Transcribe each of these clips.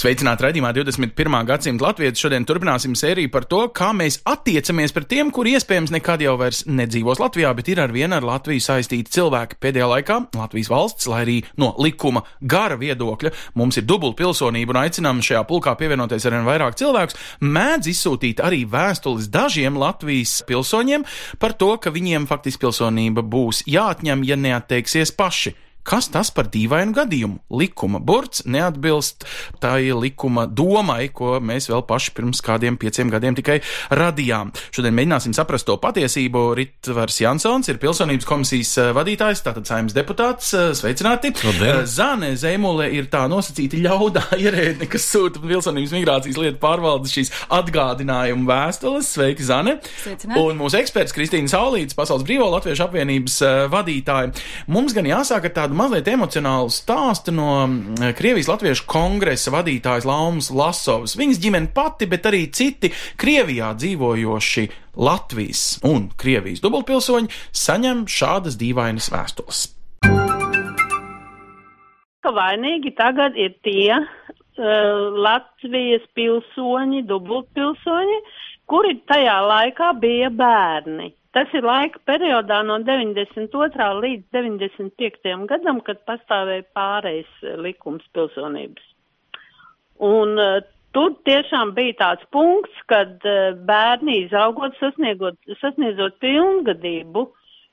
Sveicināti raidījumā 21. gadsimta latvieši. Šodien turpināsim sēriju par to, kā mēs attiecamies pret tiem, kuri iespējams nekad jau vairs nedzīvos Latvijā, bet ir ar vienu ar Latviju saistīti cilvēki. Pēdējā laikā Latvijas valsts, lai arī no likuma gara viedokļa mums ir dubulta pilsonība un aicinām šajā pulkā pievienoties arvien vairāk cilvēkus, mēdz izsūtīt arī vēstules dažiem Latvijas pilsoņiem par to, ka viņiem faktiski pilsonība būs jāatņem, ja neatteiksies paši. Kas tas par dīvainu gadījumu? Likuma burts neatbilst tai likuma domai, ko mēs vēl paši pirms kādiem pieciem gadiem tikai radījām. Šodien mēģināsim saprast to patiesību. Ritvars Jansons ir pilsonības komisijas eh, vadītājs, tātad saimnes deputāts. Eh, Sveicināti! Labdien. Eh, Zane Zemule ir tā nosacīta ļaudā ierēdne, kas sūta pilsonības migrācijas lietu pārvaldes šīs atgādinājumu vēstules. Sveiki, Zane! Sveicināti. Un mūsu eksperts Kristīna Saulīts, Pasaules Brīvo Latviešu apvienības vadītāja. Mums gan jāsāk ar tādu mazliet emocionālu stāstu no mm, Krievijas Latviešu kongresa vadītājas Laumas Lasovas. Viņas ģimene pati, bet arī citi Krievijā dzīvojoši Latvijas un Krievijas dubultpilsoņi saņem šādas dīvainas vēstules. ka vainīgi tagad ir tie uh, Latvijas pilsoņi, dubultpilsoņi, kuri tajā laikā bija bērni. Tas ir laika periodā no 92. līdz 95. gadam, kad pastāvēja pārējais eh, likums pilsonības. Un uh, tur tiešām bija tāds punkts, kad uh, bērni izaugot, sasniedzot pilngadību,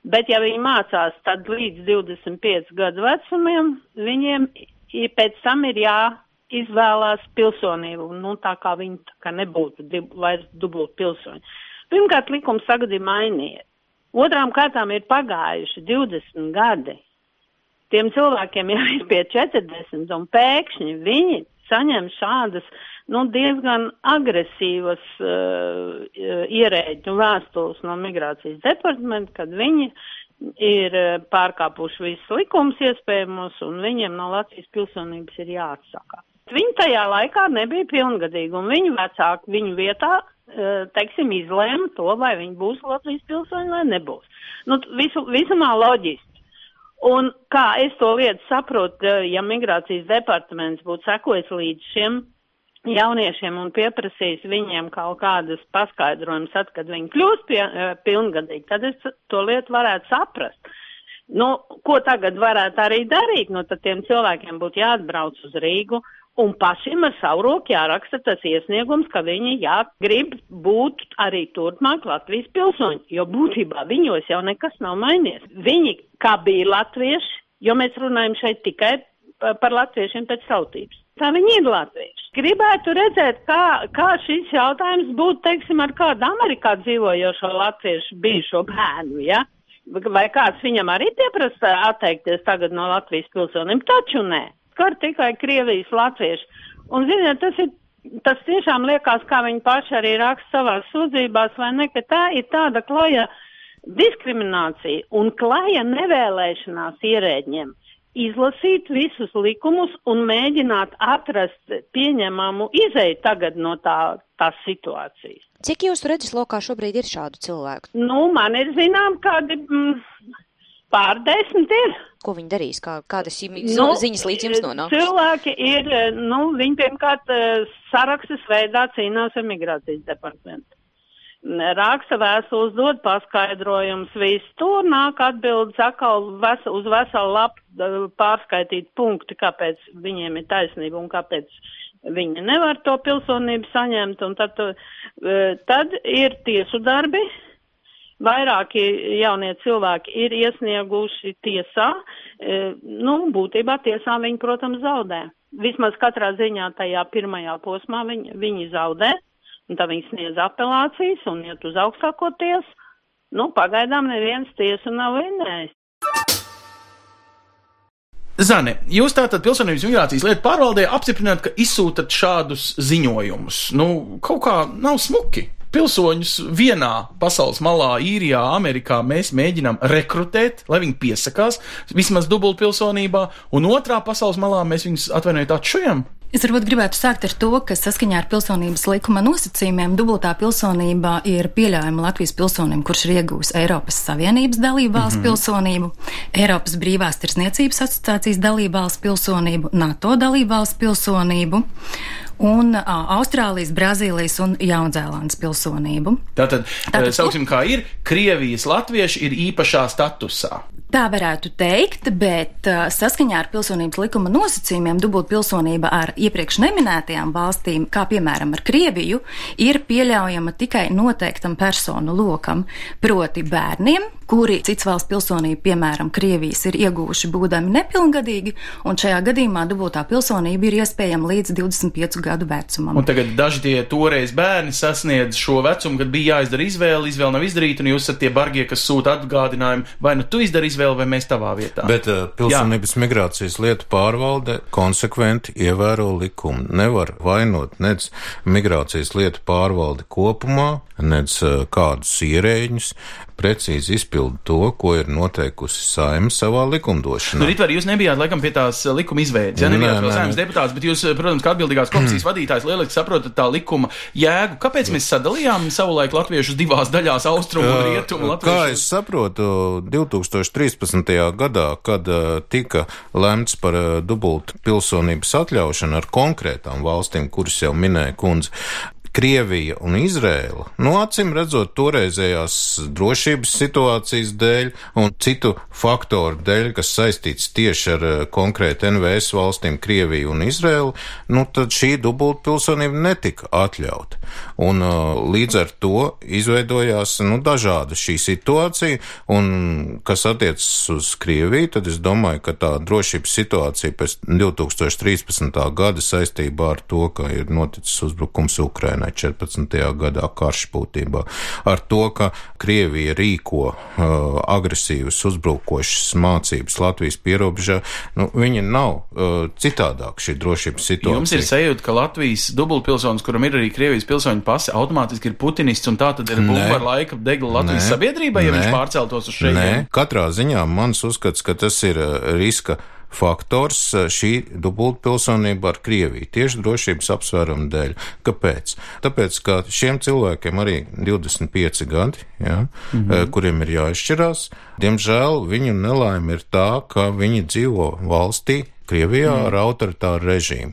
bet ja viņi mācās tad līdz 25 gadu vecumiem, viņiem i- pēc tam ir jāizvēlās pilsonību, nu tā kā viņi tā kā nebūtu vairs dubult pilsoņi. Pirmkārt, likums tagad ir mainījies. Otrām kārtām ir pagājuši 20 gadi tiem cilvēkiem jau ir pie 40, un pēkšņi viņi saņem šādas, nu, diezgan agresīvas uh, ierēģu vēstules no migrācijas departamenta, kad viņi ir uh, pārkāpuši visus likumus iespējamos, un viņiem no Latvijas pilsonības ir jāatsakā. Viņi tajā laikā nebija pilngadīgi, un viņu vecāki viņu vietā, uh, teiksim, izlēma to, vai viņi būs Latvijas pilsoņi vai nebūs. Nu, visu, visumā loģiski. Un kā es to lietu saprotu, eh, ja migrācijas departaments būtu sekojis līdz šiem jauniešiem un pieprasījis viņiem kaut kādas paskaidrojumus, tad, kad viņi kļūst pie, eh, pilngadīgi, tad es to lietu varētu saprast. Nu, ko tagad varētu arī darīt? Nu, tad tiem cilvēkiem būtu jāatbrauc uz Rīgu un pašiem ar savu roku jāraksta tas iesniegums, ka viņi jā, grib būt arī turpmāk Latvijas pilsoņi, jo būtībā viņos jau nekas nav mainījies. Viņi, kā bija latvieši, jo mēs runājam šeit tikai pa- par latviešiem pēc tautības. Tā viņi ir latvieši. Gribētu redzēt, kā, kā šis jautājums būtu, teiksim, ar kādu Amerikā dzīvojošo latviešu bijušo bērnu, ja? Vai kāds viņam arī pieprasa atteikties tagad no Latvijas pilsoniem? Taču nē. Skar tikai Krievijas latvieši. Un, ziniet, tas ir, tas tiešām liekas, kā viņi paši arī raksta savās sūdzībās, vai ne, ka tā ir tāda klaja diskriminācija un klaja nevēlēšanās ierēģiem izlasīt visus likumus un mēģināt atrast pieņemamu izēju tagad no tā, tās situācijas. Cik jūsu redzeslokā šobrīd ir šādu cilvēku? Nu, man ir zinām, kādi mm, pārdesmit ir. Ko viņi darīs? Kā, kādas Nu, ziņas līdz jums nonāk? Cilvēki ir, nu, viņi pirmkārt eh, sarakstas veidā cīnās ar migrācijas departamentu. Raksta vēstules, dod paskaidrojums, viss tur nāk atbildes atkal ves, uz veselu lapu pārskaitīt punkti, kāpēc viņiem ir taisnība un kāpēc viņi nevar to pilsonību saņemt. Un tad, eh, tad ir tiesu darbi, Vairāki jaunie cilvēki ir iesnieguši tiesā. E, nu, būtībā tiesā viņi, protams, zaudē. Vismaz katrā ziņā tajā pirmajā posmā viņi, viņi zaudē, un tad viņi sniedz apelācijas un iet uz augstāko tiesu. Nu, pagaidām neviens tiesu nav vinnējis. Zane, jūs tātad pilsonības migrācijas lietu pārvaldē apstiprināt, ka izsūtat šādus ziņojumus. Nu, kaut kā nav smuki. Pilsoņus vienā pasaules malā, īrijā, Amerikā mēs mēģinām rekrutēt, lai viņi piesakās vismaz dubultpilsonībā, un otrā pasaules malā mēs viņus atvainojiet atšujam. Es varbūt gribētu sākt ar to, ka saskaņā ar pilsonības likuma nosacījumiem dubultā pilsonība ir pieļaujama Latvijas pilsonim, kurš ir iegūs Eiropas Savienības dalību valsts mm -hmm. pilsonību, Eiropas brīvās tirsniecības asociācijas dalību valsts pilsonību, NATO dalību valsts pilsonību un uh, Austrālijas, Brazīlijas un Jaunzēlandes pilsonību. Tātad, Tātad sauksim, kā ir, Krievijas latvieši ir īpašā statusā. Tā varētu teikt, bet uh, saskaņā ar pilsonības likuma nosacījumiem dubult pilsonība ar iepriekš neminētajām valstīm, kā piemēram ar Krieviju, ir pieļaujama tikai noteiktam personu lokam, proti bērniem, kuri cits valsts pilsonību, piemēram, Krievijas, ir iegūši būdami nepilngadīgi, un šajā gadījumā dubultā pilsonība ir iespējama līdz 25 gadu vecumam. Un tagad daži tie toreiz bērni sasniedz šo vecumu, kad bija jāizdara izvēle, izvēle nav izdarīta, un jūs esat tie bargie, kas sūta atgādinājumu, vai nu tu izdari izvēli, vai mēs tavā vietā. Bet uh, pilsonības Jā. migrācijas lietu pārvalde konsekventi ievēro likumu. Nevar vainot nec migrācijas lietu pārvaldi kopumā, nec uh, kādus ierēģņus, precīzi izpilda to, ko ir noteikusi saima savā likumdošanā. Nu, Ritvar, jūs nebijāt laikam pie tās eh, likuma izveides, ja nebijāt vēl saimnes deputāts, bet jūs, eh, protams, kā atbildīgās komisijas vadītājs, lieliski saprotat tā likuma jēgu. Kāpēc mēs sadalījām savulaik latviešus divās daļās, austrumu un rietumu latviešu? Kā es saprotu, 2013. gadā, kad tika lemts par dubultu pilsonības atļaušanu ar konkrētām valstīm, kuras jau minēja kundze, Krievija un Izrēla, nu, acīm redzot, toreizējās drošības situācijas dēļ un citu faktoru dēļ, kas saistīts tieši ar eh, konkrēti NVS valstīm Krieviju un Izrēlu, nu, tad šī dubultpilsonība netika atļauta. Un uh, līdz ar to izveidojās, nu, dažāda šī situācija, un kas attiecas uz Krieviju, tad es domāju, ka tā drošības situācija pēc 2013. gada saistībā ar to, ka ir noticis uzbrukums Ukrainai Ukrainai 14. gadā karš būtībā, ar to, ka Krievija rīko uh, agresīvas uzbrukošas mācības Latvijas pierobežā, nu, viņa nav uh, citādāk šī drošības situācija. Jums ir sajūta, ka Latvijas dubultpilsonis, kuram ir arī Krievijas pilsoņu pasi, automātiski ir putinists un tā tad ir bumba ar laika degla Latvijas Nē. sabiedrībai, ja Nē. viņš pārceltos uz šeit? Nē, katrā ziņā mans uzskats, ka tas ir uh, riska faktors eh, šī dubultpilsonība ar Krieviju tieši drošības apsvērumu dēļ. Kāpēc? Tāpēc, ka šiem cilvēkiem arī 25 gadi, ja, mm -hmm. kuriem ir jāizšķirās, diemžēl viņu nelaime ir tā, ka viņi dzīvo valstī, Krievijā mm. ar autoritāru režīmu.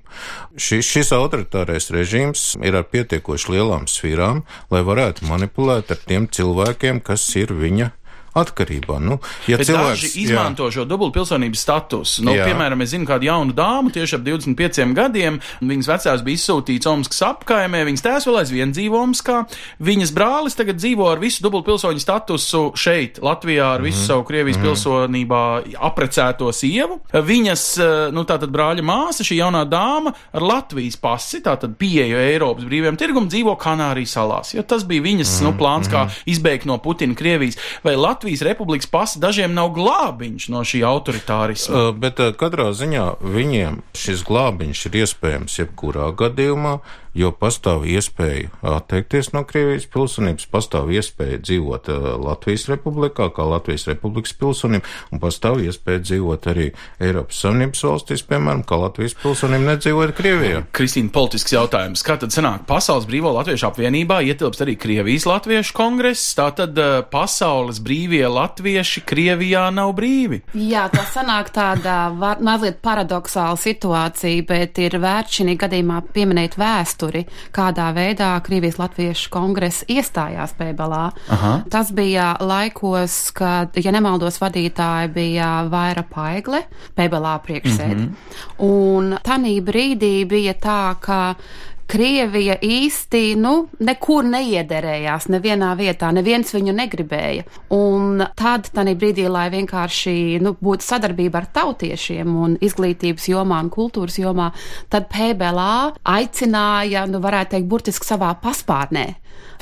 Šis, šis autoritārais režīms ir ar pietiekoši lielām svīrām, lai varētu manipulēt ar tiem cilvēkiem, kas ir viņa atkarībā. Nu, ja Bet cilvēks, izmanto jā. šo dubultpilsonības statusu. Nu, jā. piemēram, es zinu kādu jaunu dāmu tieši ap 25 gadiem. Viņas vecās bija izsūtīts Omskas apkaimē, viņas tēvs vēl aizvien dzīvo Omskā. Viņas brālis tagad dzīvo ar visu dubultpilsoņu statusu šeit, Latvijā, ar visu mm. savu Krievijas mm. pilsonībā aprecēto sievu. Viņas, eh, nu, tātad brāļa māsa, šī jaunā dāma ar Latvijas pasi, tātad pieeju Eiropas brīviem tirgum, dzīvo Kanārijas salās. Jo tas bija viņas, mm. nu, plāns, kā mhm. izbēgt no Putina Krievijas. Vai Latvijas Latvijas republikas pasa dažiem nav glābiņš no šī autoritārisma. Uh, bet uh, katrā ziņā viņiem šis glābiņš ir iespējams jebkurā gadījumā, jo pastāv iespēja atteikties no Krievijas pilsonības, pastāv iespēja dzīvot uh, Latvijas republikā, kā Latvijas republikas pilsonība, un pastāv iespēja dzīvot arī Eiropas Savienības valstīs, piemēram, kā Latvijas pilsonība nedzīvot Krievijā. Kristīna, politisks jautājums. Kā tad sanāk? Pasaules brīvo latviešu apvienībā ietilpst arī Krievijas latviešu kongress, tātad uh, pasaules brīvie latvieši Krievijā nav brīvi. Jā, tā sanāk tāda var, mazliet paradoxāla situācija, bet ir vērts šī gadījumā pieminēt vēsturi vēsturi, kādā veidā Krievijas Latviešu kongress iestājās Pēbalā. Aha. Tas bija laikos, kad, ja nemaldos, vadītāji bija Vaira Paigle, Pēbalā priekšsēdi. Mm -hmm. Un tanī brīdī bija tā, ka Krievija īsti nu, nekur neiederējās, nevienā vietā, neviens viņu negribēja. Un tad, tādā brīdī, lai vienkārši nu, būtu sadarbība ar tautiešiem un izglītības jomā un kultūras jomā, tad PBLA aicināja, nu, varētu teikt, burtiski savā paspārnē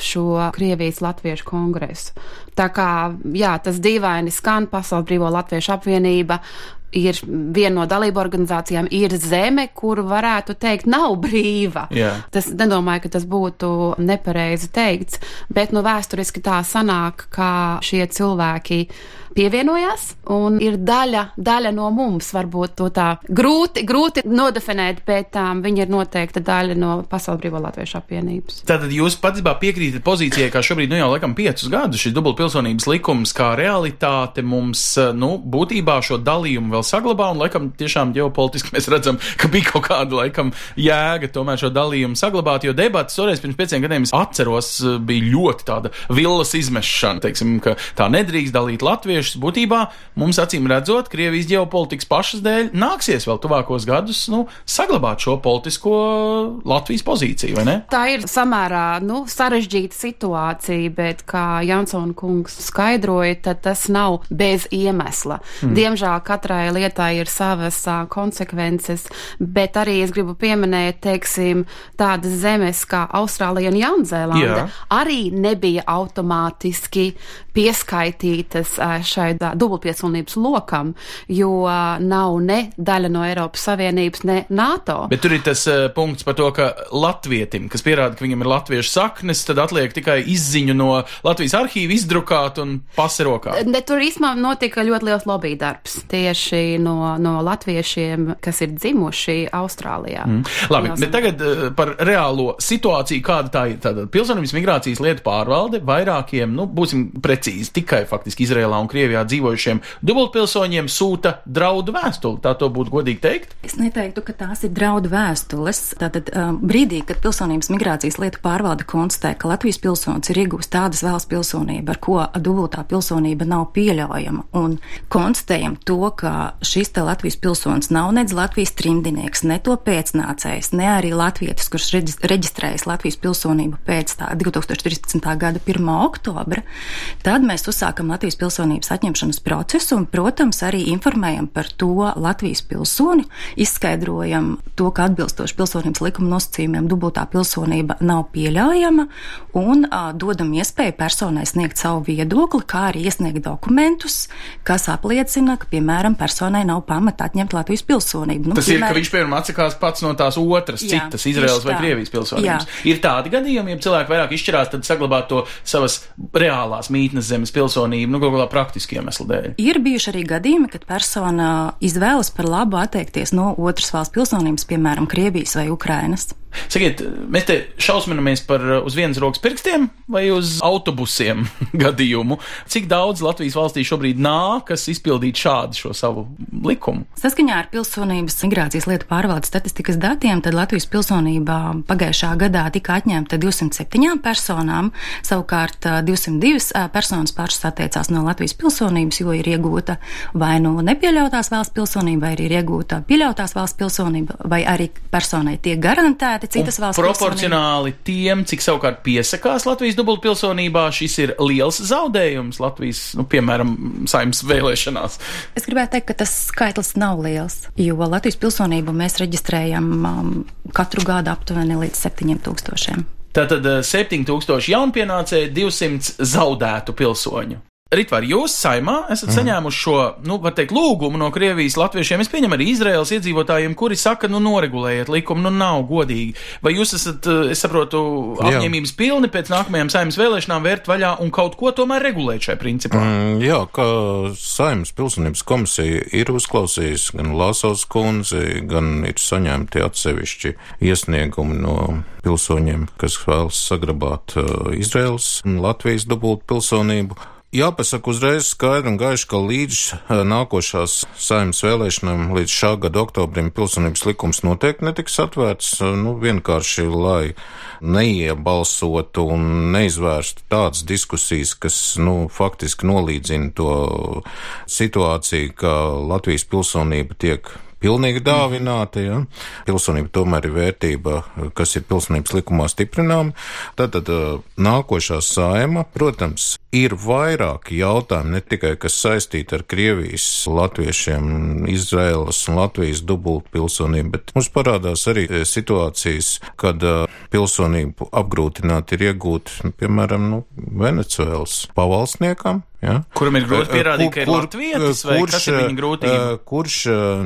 šo Krievijas Latviešu kongresu. Tā kā, jā, tas dīvaini skan Pasaules Brīvo Latviešu apvienība ir viena no dalību organizācijām, ir zeme, kur varētu teikt, nav brīva. Jā. Tas nedomāju, ka tas būtu nepareizi teikts, bet no vēsturiski tā sanāk, ka šie cilvēki pievienojās, un ir daļa, daļa no mums, varbūt to tā grūti, grūti nodefinēt, bet um, viņi ir noteikti daļa no Pasaules Brīvā Latviešu apvienības. Tātad jūs patiesībā piekrītat pozīcijai, ka šobrīd nu jau laikam piecus gadus šis dubultpilsonības likums kā realitāte mums, nu, būtībā šo dalījumu vēl saglabā, un laikam tiešām ģeopolitiski mēs redzam, ka bija kaut kāda laikam jēga tomēr šo dalījumu saglabāt, jo debatas toreiz pirms pieciem gadiem es atceros, bija ļoti tāda villas izmešana, teiksim, ka tā nedrīkst dalīt latviešus. Būtībā mums acīm redzot, Krievijas ģeopolitikas pašas dēļ nāksies vēl tuvākos gadus, nu, saglabāt šo politisko Latvijas pozīciju, vai ne? Tā ir samērā nu, sarežģīta situācija, bet, kā Jansona kungs skaidroja, tad tas nav bez iemesla. Mm. Diemžēl katrai lietai ir savas uh, konsekvences, bet arī es gribu pieminēt, teiksim, tādas zemes kā Austrālija un Jaunzēlanda arī nebija automātiski pieskaitītas šai dubultpiesulnības lokam, jo nav ne daļa no Eiropas Savienības, ne NATO. Bet tur ir tas uh, punkts par to, ka latvietim, kas pierāda, ka viņam ir latviešu saknes, tad atliek tikai izziņu no Latvijas arhīva izdrukāt un paserokā. Ne, tur īstenībā notika ļoti liels lobby darbs tieši no, no latviešiem, kas ir dzimuši Austrālijā. Mm. Labi, bet tagad uh, par reālo situāciju, kāda tā ir. Tātad pilsonības migrācijas lietu pārvalde vairākiem, nu, būsim precīzi, tikai faktiski Izrēlā un Krievijā dzīvojušiem dubultpilsoņiem sūta draudu vēstuli. Tā to būtu godīgi teikt? Es neteiktu, ka tās ir draudu vēstules. Tātad um, brīdī, kad pilsonības migrācijas lietu pārvalde konstatē, ka Latvijas pilsonis ir iegūst tādas valsts pilsonību, ar ko dubultā pilsonība nav pieļaujama, un konstatējam to, ka šis te Latvijas pilsonis nav nedz Latvijas trimdinieks, ne to pēcnācējs, ne arī latvietis, kurš reģis- reģistrējas Latvijas pilsonību pēc tā 2013. gada 1. oktobra, tad mēs uzsākam Latvijas pilsonības atņemšanas procesu un, protams, arī informējam par to Latvijas pilsoni, izskaidrojam to, ka atbilstoši pilsonības likuma nosacījumiem dubultā pilsonība nav pieļaujama un a, dodam iespēju personai sniegt savu viedokli, kā arī iesniegt dokumentus, kas apliecina, ka, piemēram, personai nav pamata atņemt Latvijas pilsonību. Nu, Tas ir, ka viņš, piemēram, atsakās pats no tās otras, Jā, citas Izraels vai. Krievijas pilsonības. Jā. Ir tādi gadījumi, ja cilvēki vairāk izšķirās, tad saglabāt to savas reālās mītnes zemes pilsonību, nu, kaut kādā praktiski iemesla dēļ. Ir bijuši arī gadījumi, kad persona izvēlas par labu atteikties no otras valsts pilsonības, piemēram, Krievijas vai Ukrainas. Sakiet, mēs te šausminamies par uh, uz vienas rokas pirkstiem vai uz autobusiem gadījumu. Cik daudz Latvijas valstī šobrīd nākas izpildīt šādu šo savu likumu? Saskaņā ar pilsonības migrācijas lietu pārvaldes statistikas datiem, tad Latvijas pilsonībā pagājušā gadā tika atņemta 207 personām, savukārt ā, 202 ā, personas pašas atteicās no Latvijas pilsonības, jo ir iegūta vai nu nepieļautās valsts pilsonība, vai ir iegūta pieļautās valsts pilsonība, vai arī personai tiek garantēta citas Un valsts pilsonība. proporcionāli tiem, cik savukārt piesakās Latvijas dubultpilsonībā, šis ir liels zaudējums Latvijas, nu, piemēram, saimnes vēlēšanās. Es gribētu teikt, ka tas skaitlis nav liels, jo Latvijas pilsonību mēs reģistrējam um, katru gadu aptuveni līdz 7000. Tātad eh, 7000 jaunpienācēji, 200 zaudētu pilsoņu. Ritvar, jūs saimā esat mm. saņēmuši šo, nu, var teikt, lūgumu no Krievijas latviešiem. Es pieņemu arī Izraels iedzīvotājiem, kuri saka, nu, noregulējiet likumu, nu, nav godīgi. Vai jūs esat, eh, es saprotu, apņēmības pilni pēc nākamajām saimnes vēlēšanām vērt vaļā un kaut ko tomēr regulēt šai principā? Mm, jā, kā saimnes pilsonības komisija ir uzklausījusi gan Lāsovs kundzi, gan ir saņemti atsevišķi iesniegumi no pilsoņiem, kas vēlas saglabāt uh, Izraels un Latvijas dubultu pilsonību. Jāpasaka uzreiz skaidri un gaiši, ka līdz eh, nākošās saimnes vēlēšanām, līdz šā gada oktobrim, pilsonības likums noteikti netiks atvērts. eh, Nu, vienkārši, lai neiebalsotu un neizvērstu tādas diskusijas, kas, nu, faktiski nolīdzina to situāciju, ka Latvijas pilsonība tiek pilnīgi dāvināta. Ja? Pilsonība tomēr ir vērtība, kas ir pilsonības likumā stiprinām. Tad, tad nākošā saima, protams, ir vairāki jautājumi, ne tikai kas saistīti ar Krievijas, latviešiem, Izraēlas un Latvijas dubultu pilsonību, bet mums parādās arī situācijas, kad pilsonību apgrūtināti ir iegūt, piemēram, nu, Venecuēlas pavalsniekam, Ja? Kuram ir grūti pierādīt, kur, ka ir latvietis, vai kurš, kas ir viņa grūtība? Kurš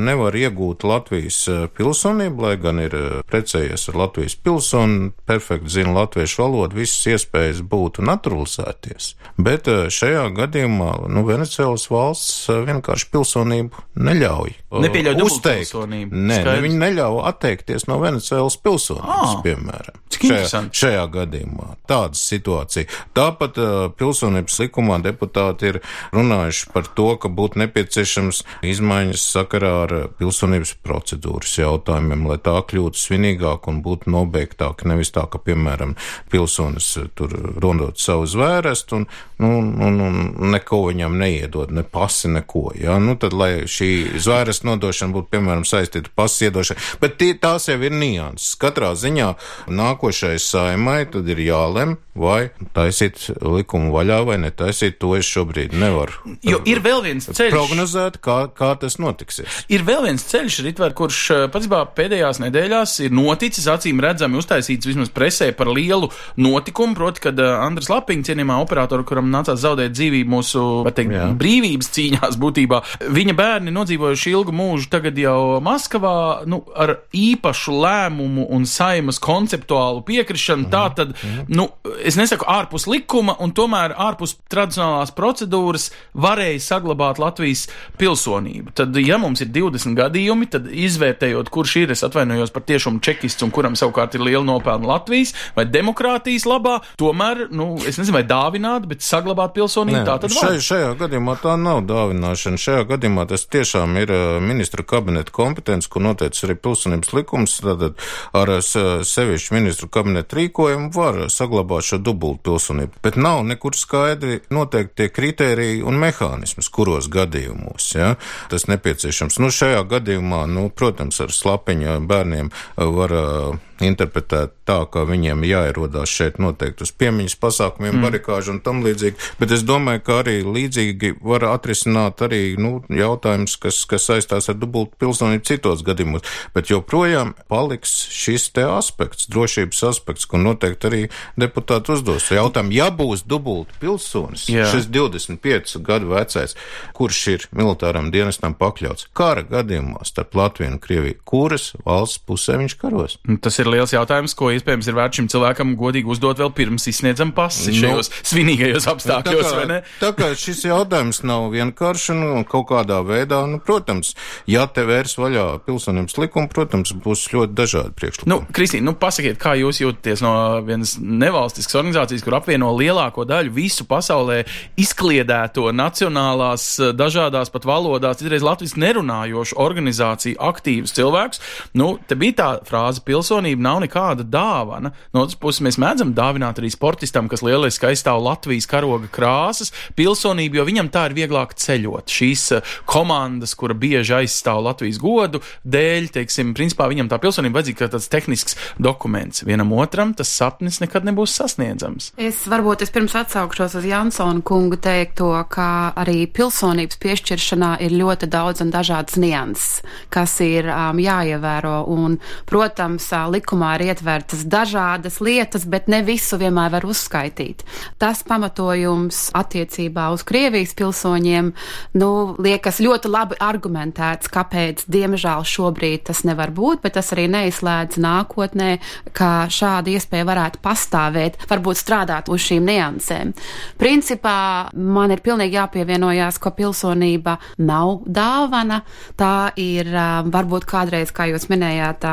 nevar iegūt Latvijas pilsonību, lai gan ir precējies ar Latvijas pilsoni, perfekti zina latviešu valodu, visas iespējas būt naturalizēties. Bet šajā gadījumā, nu, Venecijas valsts vienkārši pilsonību neļauj. Nepieļauj uzteikt. Nē, ne, viņi neļauj atteikties no Venecijas pilsonības, ah, piemēram. Šajā, šajā gadījumā tāda situācija. Tāpat pilsonības likumā deputāti ir runājuši par to, ka būtu nepieciešams izmaiņas sakarā ar pilsonības procedūras jautājumiem, lai tā kļūtu svinīgāk un būtu nobeigtāk. Nevis tā, ka, piemēram, pilsonis tur rondot savu zvērestu un, nu, un, un neko viņam neiedod, ne pasi, neko. Ja? Nu, tad, lai šī zvērestu nodošana būtu, piemēram, saistīta pasi iedošana, bet tie, tās jau ir nianses. Katrā ziņā nākošais saimai tad ir jālem, vai taisīt likumu vaļā vai netaisīt, to es šobrīd nevaru. Jo ir vēl viens ceļš. Prognozēt, kā, kā tas notiksies. Ir vēl viens ceļš, Ritvar, kurš patiesībā pēdējās nedēļās ir noticis, acīm redzami uztaisīts vismaz presē par lielu notikumu, proti, kad Andris Lapiņš, cienījumā operatoru, kuram nācās zaudēt dzīvību mūsu, teikt, Jā. brīvības cīņās būtībā, viņa bērni nodzīvojuši ilgu mūžu tagad jau Maskavā, nu, ar īpašu lēmumu un saimas konceptuālu piekrišanu, mm. tā tad, mm. nu, es nesaku ārpus likuma, un tomēr ārpus tradicionālās procedūras varēja saglabāt Latvijas pilsonību. Tad, ja mums ir 20 gadījumi, tad izvērtējot, kurš ir, es atvainojos par tiešumu čekists un kuram savukārt ir liela nopelna Latvijas vai demokrātijas labā, tomēr, nu, es nezinu, vai dāvināt, bet saglabāt pilsonību Nē, tā tad šai, šajā gadījumā tā nav dāvināšana. Šajā gadījumā tas tiešām ir ministra kabineta kompetence, kur noteicis arī pilsonības likums, tātad ar sevišķu ministru kabineta rīkojumu var saglabāt šo šo dubultu pilsonību, bet nav nekur skaidri noteikti tie kriteriji un mehānismus, kuros gadījumos ja, tas nepieciešams. Nu, šajā gadījumā, nu, protams, ar slapiņa bērniem var uh, interpretēt tā, ka viņiem jāierodās šeit noteikti uz piemiņas pasākumiem, mm. barikāžu un tam līdzīgi, bet es domāju, ka arī līdzīgi var atrisināt arī, nu, jautājums, kas, kas saistās ar dubultu pilsonību citos gadījumos, bet joprojām paliks šis te aspekts, drošības aspekts, ko noteikti arī deputāti uzdos. Jautājumu, ja būs dubultu pilsonis, Jā. šis 25 gadu vecais, kurš ir militāram dienestam pakļauts kara gadījumā starp Latviju un Krieviju, kuras valsts pusē viņš karos? Tas ir liels jautājums, ko iespējams ir vērts šim cilvēkam godīgi uzdot vēl pirms izsniedzam pasi nu, šajos svinīgajos apstākļos, tā kā, Tā kā šis jautājums nav vienkārši un nu, kaut kādā veidā, nu, protams, ja te vērs vaļā pilsonības likumu, protams, būs ļoti dažādi priekšlikumi. Nu, Kristīna, nu, pasakiet, kā jūs jūtaties no vienas nevalstiskas organizācijas, kur apvieno lielāko daļu visu pasaulē izkliedēto nacionālās, dažādās pat valodās, izreiz latvijas nerunājošu organizāciju aktīvus cilvēkus. Nu, te bija tā frāze pilsonība nav nekāda dāvana. No otras puses, mēs mēdzam dāvināt arī sportistam, kas lieliski aizstāv Latvijas karoga krāsas, pilsonību, jo viņam tā ir vieglāk ceļot. Šīs eh, komandas, kura bieži aizstāv Latvijas godu, dēļ, teiksim, principā viņam tā pilsonība vajadzīga kā tāds tehnisks dokuments. Vienam otram tas sapnis nekad nebūs sasniedzams. Es varbūt es pirms atsaukšos uz Jansona kunga teikto, ka arī pilsonības piešķiršanā ir ļoti daudz un dažādas nianses, kas ir um, jāievēro. Un, protams, likumā ir ietvertas dažādas lietas, bet ne visu vienmēr var uzskaitīt. Tas pamatojums attiecībā uz Krievijas pilsoņiem, nu, liekas ļoti labi argumentēts, kāpēc, diemžēl, šobrīd tas nevar būt, bet tas arī neizslēdz nākotnē, ka šāda iespēja varētu pastāvēt, varbūt strādāt uz šīm niansēm. Principā man ir pilnīgi jāpievienojās, ka pilsonība nav dāvana, tā ir varbūt kādreiz, kā jūs minējāt,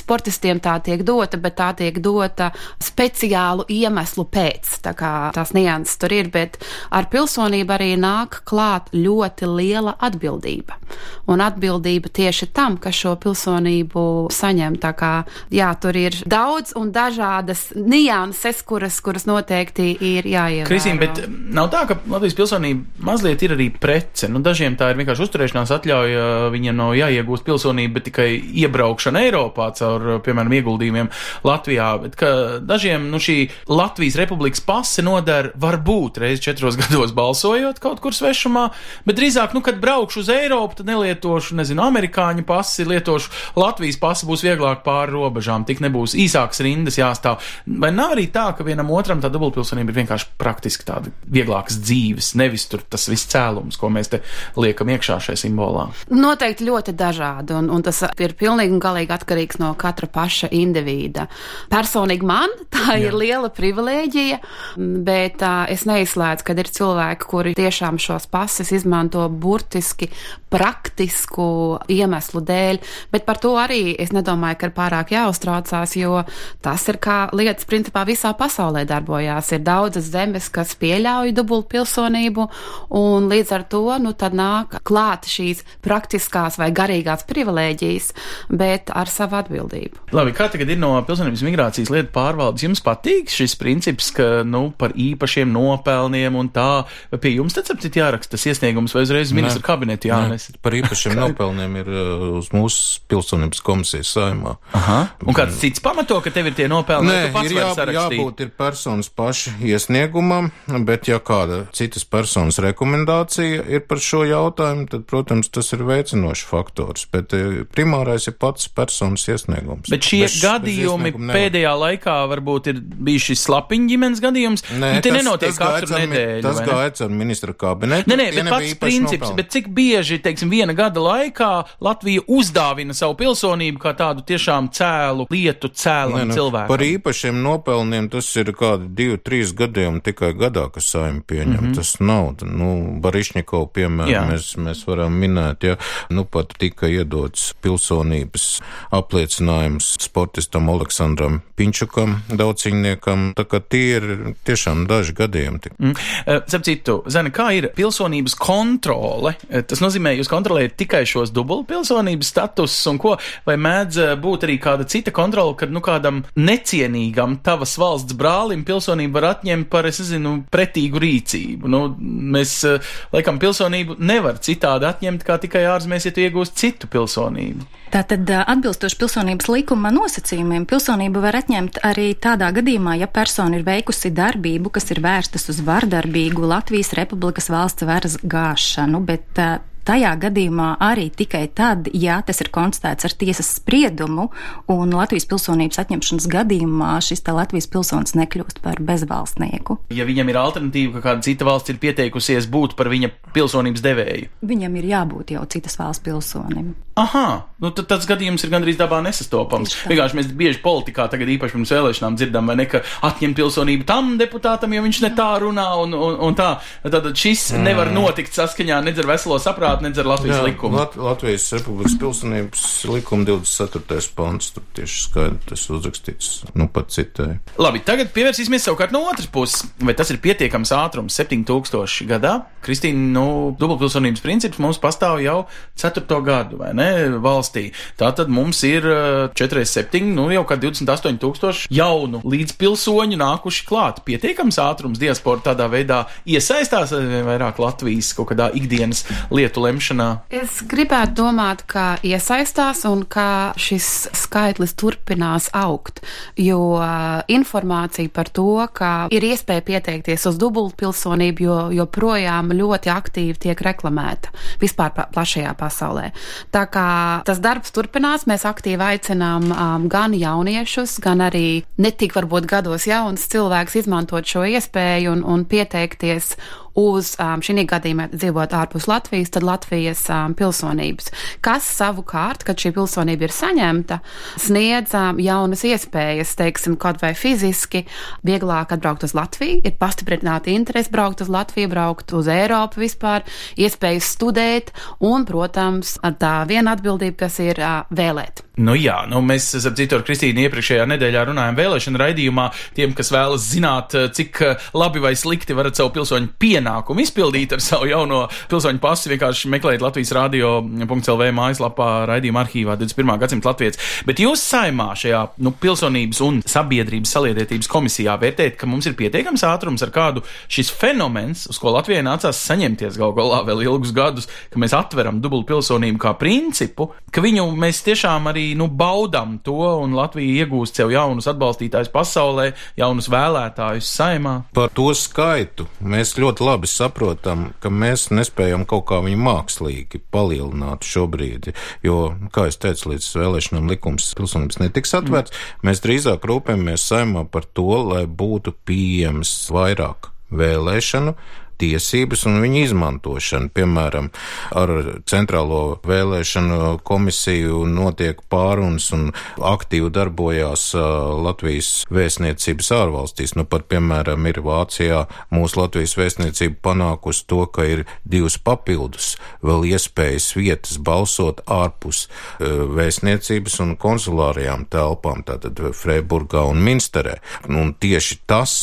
sportistiem tā tiek dota, bet tā tiek dota speciālu iemeslu pēc. Tā kā tās nianses tur ir, bet ar pilsonību arī nāk klāt ļoti liela atbildība. Un atbildība tieši tam, kas šo pilsonību saņem. Tā kā, jā, tur ir daudz un dažādas nianses, kuras, kuras noteikti ir jāievēro. Kristīna, bet nav tā, ka Latvijas pilsonība mazliet ir arī prece. Nu, dažiem tā ir vienkārši uzturēšanās atļauja, viņiem nav jāiegūst pilsonība, bet tikai iebraukšana Eiropā caur, piemēram, ieguldījumiem Latvijā, bet dažiem nu, šī Latvijas republikas pase var varbūt reizi četros gados balsojot kaut kur svešumā, bet drīzāk, nu, kad braukšu uz Eiropu, tad nelietošu, nezinu, amerikāņu pasi, lietošu Latvijas pasi, būs vieglāk pāri robežām, tik nebūs īsākas rindas jāstāv. Vai nav arī tā, ka vienam otram tā dubultpilsonība ir vienkārši praktiski tāda vieglākas dzīves, nevis tur tas viss cēlums, ko mēs te liekam iekšā šajā simbolā? Noteikti ļoti dažādi, un, un tas ir pilnīgi un galīgi atkarīgs no katra paša indivīda. Personīgi man tā Jā. ir liela privilēģija, bet uh, es neizslēdzu, ka ir cilvēki, kuri tiešām šos pases izmanto burtiski praktisku iemeslu dēļ, bet par to arī es nedomāju, ka ir pārāk jāuztraucās, jo tas ir kā lietas principā visā pasaulē darbojās. Ir daudzas zemes, kas pieļauj dubultu pilsonību, un līdz ar to nu, nāk klāt šīs praktiskās vai garīgās privilēģijas, bet ar savu atbildību. Labi, kā tagad ir no pilsonības migrācijas lietu pārvaldes? Jums patīk šis princips, ka nu, par īpašiem nopelniem un tā, pie jums tad sapcīt jāraksta tas iesniegums vai uzreiz ministra kabinetu jānes? Ne, par īpašiem nopelniem ir uh, uz mūsu pilsonības komisijas saimā. Aha. Un kāds cits pamato, ka tev ir tie nopelni? Nē, ir jā, jābūt ir personas paša iesniegumam, bet ja kāda citas personas rekomendācija ir par šo jautājumu, tad, protams, tas ir veicinošs faktors, bet eh, primārais ir pats personas iesniegums. Bet šie bez, gadījumi bez pēdējā laikā varbūt ir bijuši slapiņu ģimenes gadījums. Nē, nu, te nenotiek tas katru nedēļu. Tas gāja ar ministra kabinetu. Nē, nē, bet pats princips, nopelni. bet cik bieži, teiksim, viena gada laikā Latvija uzdāvina savu pilsonību kā tādu tiešām cēlu lietu cēlu nu, cilvēku? Par īpašiem nopelniem tas ir kādi divi, trīs gadījumi tikai gadā, kas saimi pieņem. Mm -hmm. Tas nav, nu, Barišņikovu piemēram mēs, mēs varam minēt, ja, nu pat tika iedots pilsonības apliecinājums sportistam Aleksandram Pinčukam, daudziņniekam, tā kā tie ir tiešām daži gadījumi. Mm. Zap citu, Zani, kā ir pilsonības kontrole? Tas nozīmē, jūs kontrolējat tikai šos dubultpilsonības statusus un ko, vai mēdz būt arī kāda cita kontrola, kad, nu, kādam necienīgam tavas valsts brālim pilsonību var atņemt par, es nezinu, pretīgu rīcību. Nu, mēs, eh, laikam, pilsonību nevar citādi atņemt, kā tikai ārzemēs, ja tu iegūst citu pilsonību. Tātad, eh, atbilstoši pilsonības likuma nosacījumiem, pilsonību var atņemt arī tādā gadījumā, ja persona ir veikusi darbību, kas ir vērstas uz vardarbīgu Latvijas Republikas valsts varas gāšanu, bet uh, Tajā gadījumā arī tikai tad, ja tas ir konstatēts ar tiesas spriedumu, un Latvijas pilsonības atņemšanas gadījumā šis Latvijas pilsonis nekļūst par bezvalstnieku. Ja viņam ir alternatīva, ka kāda cita valsts ir pieteikusies būt par viņa pilsonības devēju, viņam ir jābūt jau citas valsts pilsonim. Aha, nu tad tāds gadījums ir gandrīz dabā nesastopams. Vienkārši mēs bieži politikā tagad īpaši pirms vēlēšanām dzirdam, vai ne, ka atņem pilsonību tam deputātam, jo viņš ne tā runā un, un, un tā. Tad šis mm. nevar notikt saskaņā nedz ar veselo saprātu nedz ar Latvijas Jā, likumu. Lat Latvijas Republikas pilsonības likuma 24. pants tur tieši skaidri tas uzrakstīts, nu pat citēji. Labi, tagad pievērsīsimies savukārt no otras puses. Vai tas ir pietiekams ātrums 7000 gadā? Kristīna, nu, dubultpilsonības princips mums pastāv jau 4. gadu, vai ne, valstī. Tātad mums ir 47, nu jau kā 28 tūkstoši jaunu līdzpilsoņu nākuši klāt. Pietiekams ātrums diaspora tādā veidā iesaistās vairāk Latvijas kaut kādā ikdienas lietu lemšanā? Es gribētu domāt, ka iesaistās un ka šis skaitlis turpinās augt, jo uh, informācija par to, ka ir iespēja pieteikties uz dubultpilsonību, jo joprojām ļoti aktīvi tiek reklamēta vispār plašajā pasaulē. Tā kā tas darbs turpinās, mēs aktīvi aicinām um, gan jauniešus, gan arī netik varbūt gados jauns cilvēks izmantot šo iespēju un, un pieteikties uz um, šī gadījumā dzīvot ārpus Latvijas, tad Latvijas um, pilsonības, kas savukārt, kad šī pilsonība ir saņemta, sniedz um, jaunas iespējas, teiksim, kaut vai fiziski, vieglāk atbraukt uz Latviju, ir pastiprināta interese braukt uz Latviju, braukt uz Eiropu vispār, iespējas studēt un, protams, tā viena atbildība, kas ir uh, vēlēt. Nu jā, nu mēs ar citu ar Kristīnu iepriekšējā nedēļā runājām vēlēšana raidījumā. Tiem, kas vēlas zināt, cik labi vai slikti varat savu pilsoņu pienākumu pienākumu izpildīt ar savu jauno pilsoņu pasi. Vienkārši meklējiet Latvijas radio.clv mājaslapā, raidījuma arhīvā 21. gadsimta latvijas. Bet jūs saimā šajā nu, pilsonības un sabiedrības saliedētības komisijā vērtējat, ka mums ir pietiekams ātrums, ar kādu šis fenomens, uz ko Latvijai nācās saņemties gal galā vēl ilgus gadus, ka mēs atveram dubultpilsonību kā principu, ka viņu mēs tiešām arī nu, baudam to, un Latvija iegūst sev jaunus atbalstītājus pasaulē, jaunus vēlētājus saimā. Par to skaitu mēs ļoti labi saprotam, ka mēs nespējam kaut kā viņu mākslīgi palielināt šobrīd, jo, kā es teicu, līdz vēlēšanām likums pilsonības netiks atvērts, mm. mēs drīzāk rūpējamies saimā par to, lai būtu pieejams vairāk vēlēšanu, tiesības un viņu izmantošanu. Piemēram, ar Centrālo vēlēšanu komisiju notiek pārunas un aktīvi darbojās Latvijas vēstniecības ārvalstīs. Nu, pat, piemēram, ir Vācijā mūsu Latvijas vēstniecība panākusi to, ka ir divas papildus vēl iespējas vietas balsot ārpus vēstniecības un konsulārajām telpām, tātad Freiburgā un Minsterē. Un tieši tas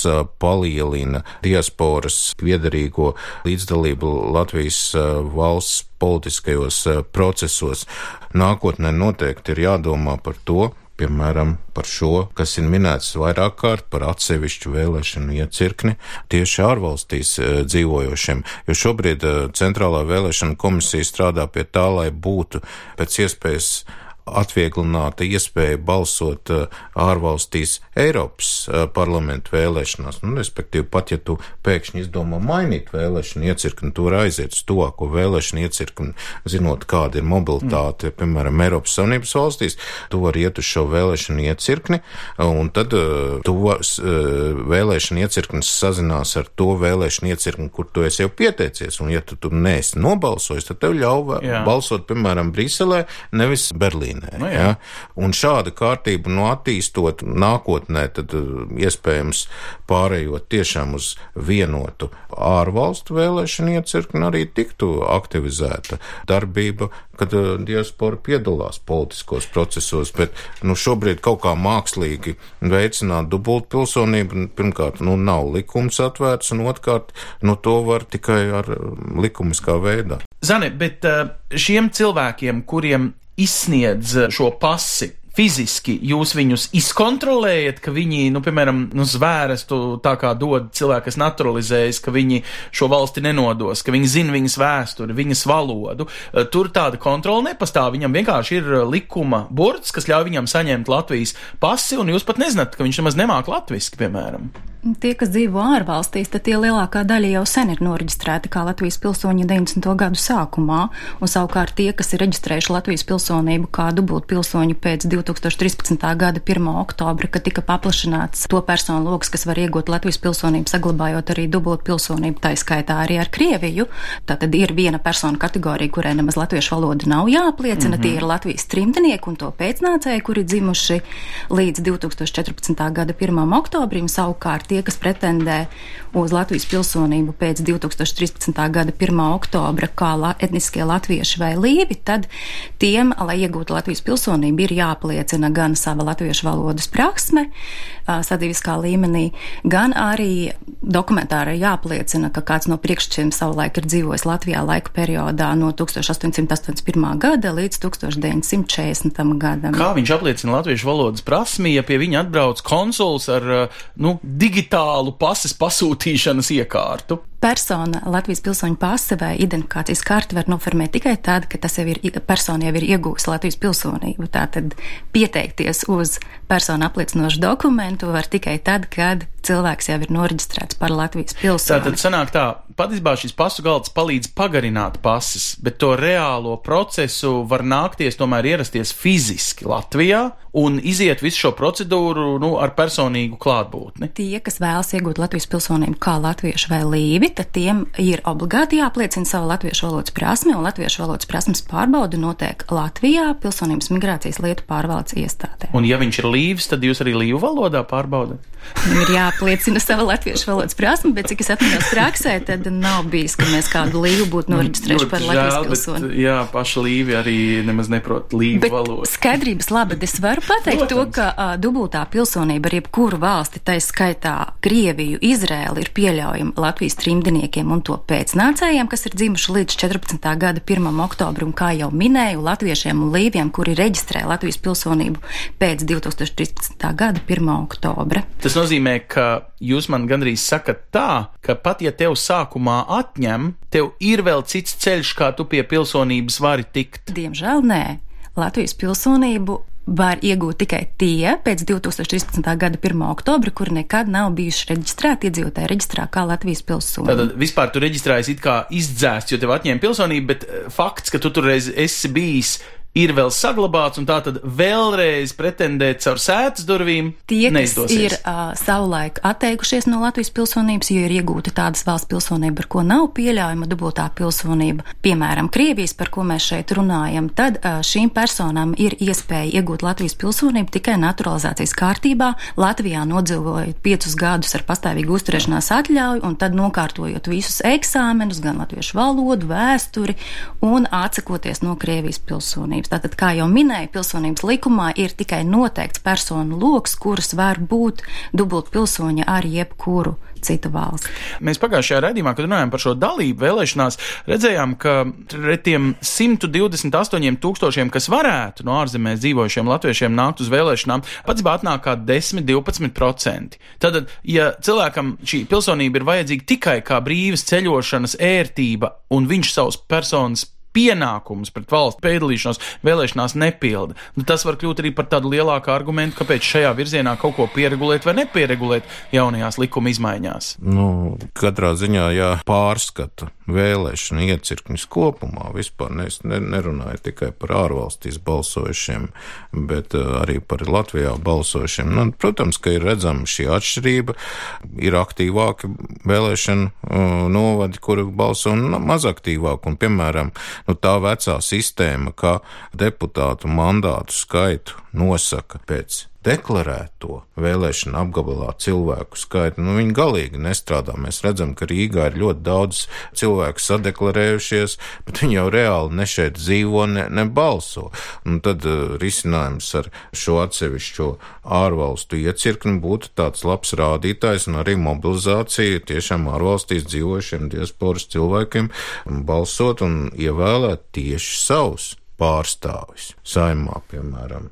palielina diasporas piedarību pilnīgo līdzdalību Latvijas valsts politiskajos procesos. Nākotnē noteikti ir jādomā par to, piemēram, par šo, kas ir minēts vairāk kārt par atsevišķu vēlēšanu iecirkni tieši ārvalstīs dzīvojošiem, jo šobrīd Centrālā vēlēšana komisija strādā pie tā, lai būtu pēc iespējas atvieglināta iespēja balsot eh, ārvalstīs Eiropas eh, parlamentu vēlēšanās. Nu, respektīvi, pat ja tu pēkšņi izdomā mainīt vēlēšanu iecirkni, tu vari aiziet uz tuvāko vēlēšanu iecirkni, zinot, kāda ir mobilitāte, mm. piemēram, Eiropas Savienības valstīs, tu vari iet uz šo vēlēšanu iecirkni, un tad uh, tu vēlēšana iecirknis sazinās ar to vēlēšanu iecirkni, kur tu esi jau pieteicies, un ja tu tur neesi nobalsojis, tad tev ļauj balsot, piemēram, Briselē, nevis Berlīnē. Berlīnē. Nu, jā. Ja? Un šāda kārtība nu, attīstot nākotnē, tad uh, iespējams pārējot tiešām uz vienotu ārvalstu vēlēšanu iecirkni arī tiktu aktivizēta darbība, kad uh, diaspora piedalās politiskos procesos, bet nu, šobrīd kaut kā mākslīgi veicināt dubultpilsonību, pirmkārt, nu, nav likums atvērts, un otrkārt, nu, to var tikai ar um, likumiskā veidā. Zane, bet šiem cilvēkiem, kuriem izsniedz šo pasi fiziski jūs viņus izkontrolējat, ka viņi, nu, piemēram, nu, zvērstu tā kā dod cilvēki, kas naturalizējas, ka viņi šo valsti nenodos, ka viņi zina viņas vēsturi, viņas valodu. Eh, tur tāda kontrola nepastāv. Viņam vienkārši ir eh, likuma burts, kas ļauj viņam saņemt Latvijas pasi, un jūs pat nezināt, ka viņš nemaz nemāk latviski, piemēram. Tie, kas dzīvo ārvalstīs, tad tie lielākā daļa jau sen ir noreģistrēti kā Latvijas pilsoņi 90. gadu sākumā, un savukārt tie, kas ir reģistrējuši Latvijas pilsonību kā dubult pilsoņu pēc 2013. gada 1. oktobra, kad tika paplašināts to personu lokus, kas var iegūt Latvijas pilsonību, saglabājot arī dubult pilsonību, tā izskaitā arī ar Krieviju. Tātad ir viena persona kategorija, kurai nemaz latviešu valoda nav jāapliecina, mm -hmm. tie ir Latvijas trimdnieki un to pēcnācēji, kuri dzimuši līdz 2014. gada 1. oktobrim, savukārt tie, kas pretendē uz Latvijas pilsonību pēc 2013. gada 1. oktobra kā la etniskie latvieši vai līvi, tad tiem, lai iegūtu Latvijas pilsonību, ir jāapliecina gan sava latviešu valodas praksme sadzīviskā līmenī, gan arī dokumentāri jāapliecina, ka kāds no priekščiem savulaik ir dzīvojis Latvijā laika periodā no 1881. gada līdz 1940. gadam. Kā viņš apliecina latviešu valodas prasmi, ja pie viņa atbrauc konsuls ar nu, digitālu pases pasūtīšanas iekārtu? Persona Latvijas pilsoņu pase vai identifikācijas karti var noformēt tikai tad, kad tas jau ir persona jau ir iegūst Latvijas pilsonību. Tātad pieteikties uz personu apliecinošu dokumentu var tikai tad, kad cilvēks jau ir noreģistrēts par Latvijas pilsoni. Tātad sanāk tā, patiesībā šis pasu galds palīdz pagarināt pases, bet to reālo procesu var nākties tomēr ierasties fiziski Latvijā un iziet visu šo procedūru nu, ar personīgu klātbūtni. Tie, kas vēlas iegūt Latvijas pilsonību kā latviešu vai līvi, tad tiem ir obligāti jāpliecina savu latviešu valodas prasmi, un latviešu valodas prasmes pārbauda notiek Latvijā pilsonības migrācijas lietu pārvaldes iestādē. Un ja viņš ir līvis, tad jūs arī līvu valodā pārbaudat? Viņam ir jāpliecina sava latviešu valodas prasme, bet cik es atminos praksē, tad nav bijis, ka mēs kādu līvu būtu noreģistrējuši par Latvijas pilsoni. Jā, paša līvi arī nemaz neprot līvu valodu. Skaidrības labad es varu pateikt Protams. to, ka uh, dubultā pilsonība ar jebkuru valsti, tā skaitā Krieviju, Izrēlu, ir pieļaujama Latvijas trimdiniekiem un to pēcnācējiem, kas ir dzimuši līdz 14. gada 1. oktobrim, kā jau minēju, latviešiem un līviem, kuri reģistrē Latvijas pilsonību pēc 2013. gada 1. oktobra. Tas nozīmē, ka jūs man gandrīz sakat tā, ka pat ja tev sākumā atņem, tev ir vēl cits ceļš, kā tu pie pilsonības vari tikt. Diemžēl nē. Latvijas pilsonību var iegūt tikai tie pēc 2013. gada 1. oktobra, kuri nekad nav bijuši reģistrēti iedzīvotāju reģistrā kā Latvijas pilsoņi. Tad vispār tu reģistrējies it kā izdzēsts, jo tev atņēma pilsonību, bet eh, fakts, ka tu tur reiz esi bijis ir vēl saglabāts, un tā tad vēlreiz pretendēt caur sētas durvīm. Tie, kas neizdosies. ir uh, savulaik atteikušies no Latvijas pilsonības, jo ir iegūta tādas valsts pilsonība, ar ko nav pieļaujama dubultā pilsonība, piemēram, Krievijas, par ko mēs šeit runājam, tad uh, šīm personām ir iespēja iegūt Latvijas pilsonību tikai naturalizācijas kārtībā, Latvijā nodzīvojot piecus gadus ar pastāvīgu uzturēšanās atļauju, un tad nokārtojot visus eksāmenus, gan latviešu valodu, vēsturi un atsakoties no Krievijas pilsonības pilsonības. Tātad, kā jau minēju, pilsonības likumā ir tikai noteikts personu lokus, kuras var būt dubult pilsoņa ar jebkuru citu valsti. Mēs pagājušajā raidījumā, kad runājām par šo dalību vēlēšanās, redzējām, ka pret tiem 128 tūkstošiem, kas varētu no ārzemēs dzīvojušiem latviešiem nākt uz vēlēšanām, pats bāt nāk kā 10-12%. Tad, ja cilvēkam šī pilsonība ir vajadzīga tikai kā brīvas ceļošanas ērtība, un viņš savus personas pienākumus pret valsts piedalīšanos vēlēšanās nepilda. Nu, tas var kļūt arī par tādu lielāku argumentu, kāpēc šajā virzienā kaut ko pieregulēt vai nepieregulēt jaunajās likuma izmaiņās. Nu, katrā ziņā jāpārskata vēlēšana iecirknis kopumā. Vispār ne, ne, nerunāju tikai par ārvalstīs balsojušiem, bet uh, arī par Latvijā balsojušiem. Nu, protams, ka ir redzama šī atšķirība. Ir aktīvāki vēlēšana uh, novadi, kuri balso, un mazaktīvāk. Un, piemēram, nu, tā vecā sistēma, ka deputātu mandātu skaitu nosaka pēc deklarēto vēlēšanu apgabalā cilvēku skaitu, nu, viņi galīgi nestrādā. Mēs redzam, ka Rīgā ir ļoti daudz cilvēku sadeklarējušies, bet viņi jau reāli ne šeit dzīvo, ne, ne balso. Un tad uh, risinājums ar šo atsevišķo ārvalstu iecirkni būtu tāds labs rādītājs un arī mobilizācija tiešām ārvalstīs dzīvojušiem diasporas cilvēkiem balsot un ievēlēt tieši savus pārstāvis saimā, piemēram.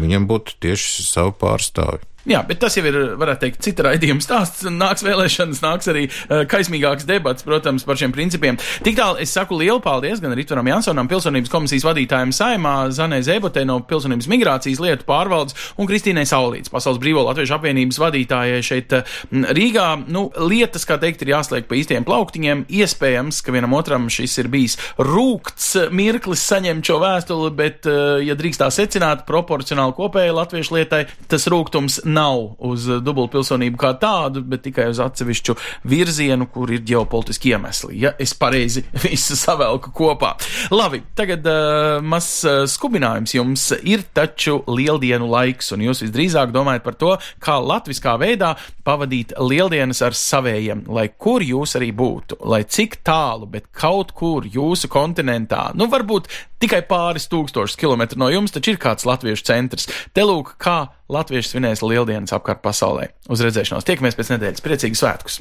Viņam būtu tieši savu pārstāvi. Jā, bet tas jau ir, varētu teikt, cita raidījuma stāsts. Nāks vēlēšanas, nāks arī uh, kaismīgāks debats, protams, par šiem principiem. Tik tālu es saku lielu paldies gan Ritvaram Jansonam, pilsonības komisijas vadītājiem Saimā, Zanē Zēbotē no pilsonības migrācijas lietu pārvaldes un Kristīnai Saulīts, Pasaules Brīvo Latviešu apvienības vadītājai šeit uh, Rīgā. Nu, lietas, kā teikt, ir jāsliek pa īstiem plauktiņiem. Iespējams, ka vienam otram šis ir bijis rūkts mirklis saņemt šo vēstuli, bet, uh, ja drīkst tā secināt, proporcionāli kopējai latviešu lietai, tas rūgtums nav uz dubultpilsonību kā tādu, bet tikai uz atsevišķu virzienu, kur ir ģeopolitiski iemesli. Ja es pareizi visu savelku kopā. Labi, tagad uh, mazs uh, skubinājums jums ir taču lieldienu laiks, un jūs visdrīzāk domājat par to, kā latviskā veidā pavadīt lieldienas ar savējiem, lai kur jūs arī būtu, lai cik tālu, bet kaut kur jūsu kontinentā, nu varbūt tikai pāris tūkstošus kilometru no jums, taču ir kāds latviešu centrs. Te lūk, kā latvieši svinēs lieldienas apkārt pasaulē. Uz redzēšanos! Tiekamies pēc nedēļas! Priecīgus svētkus!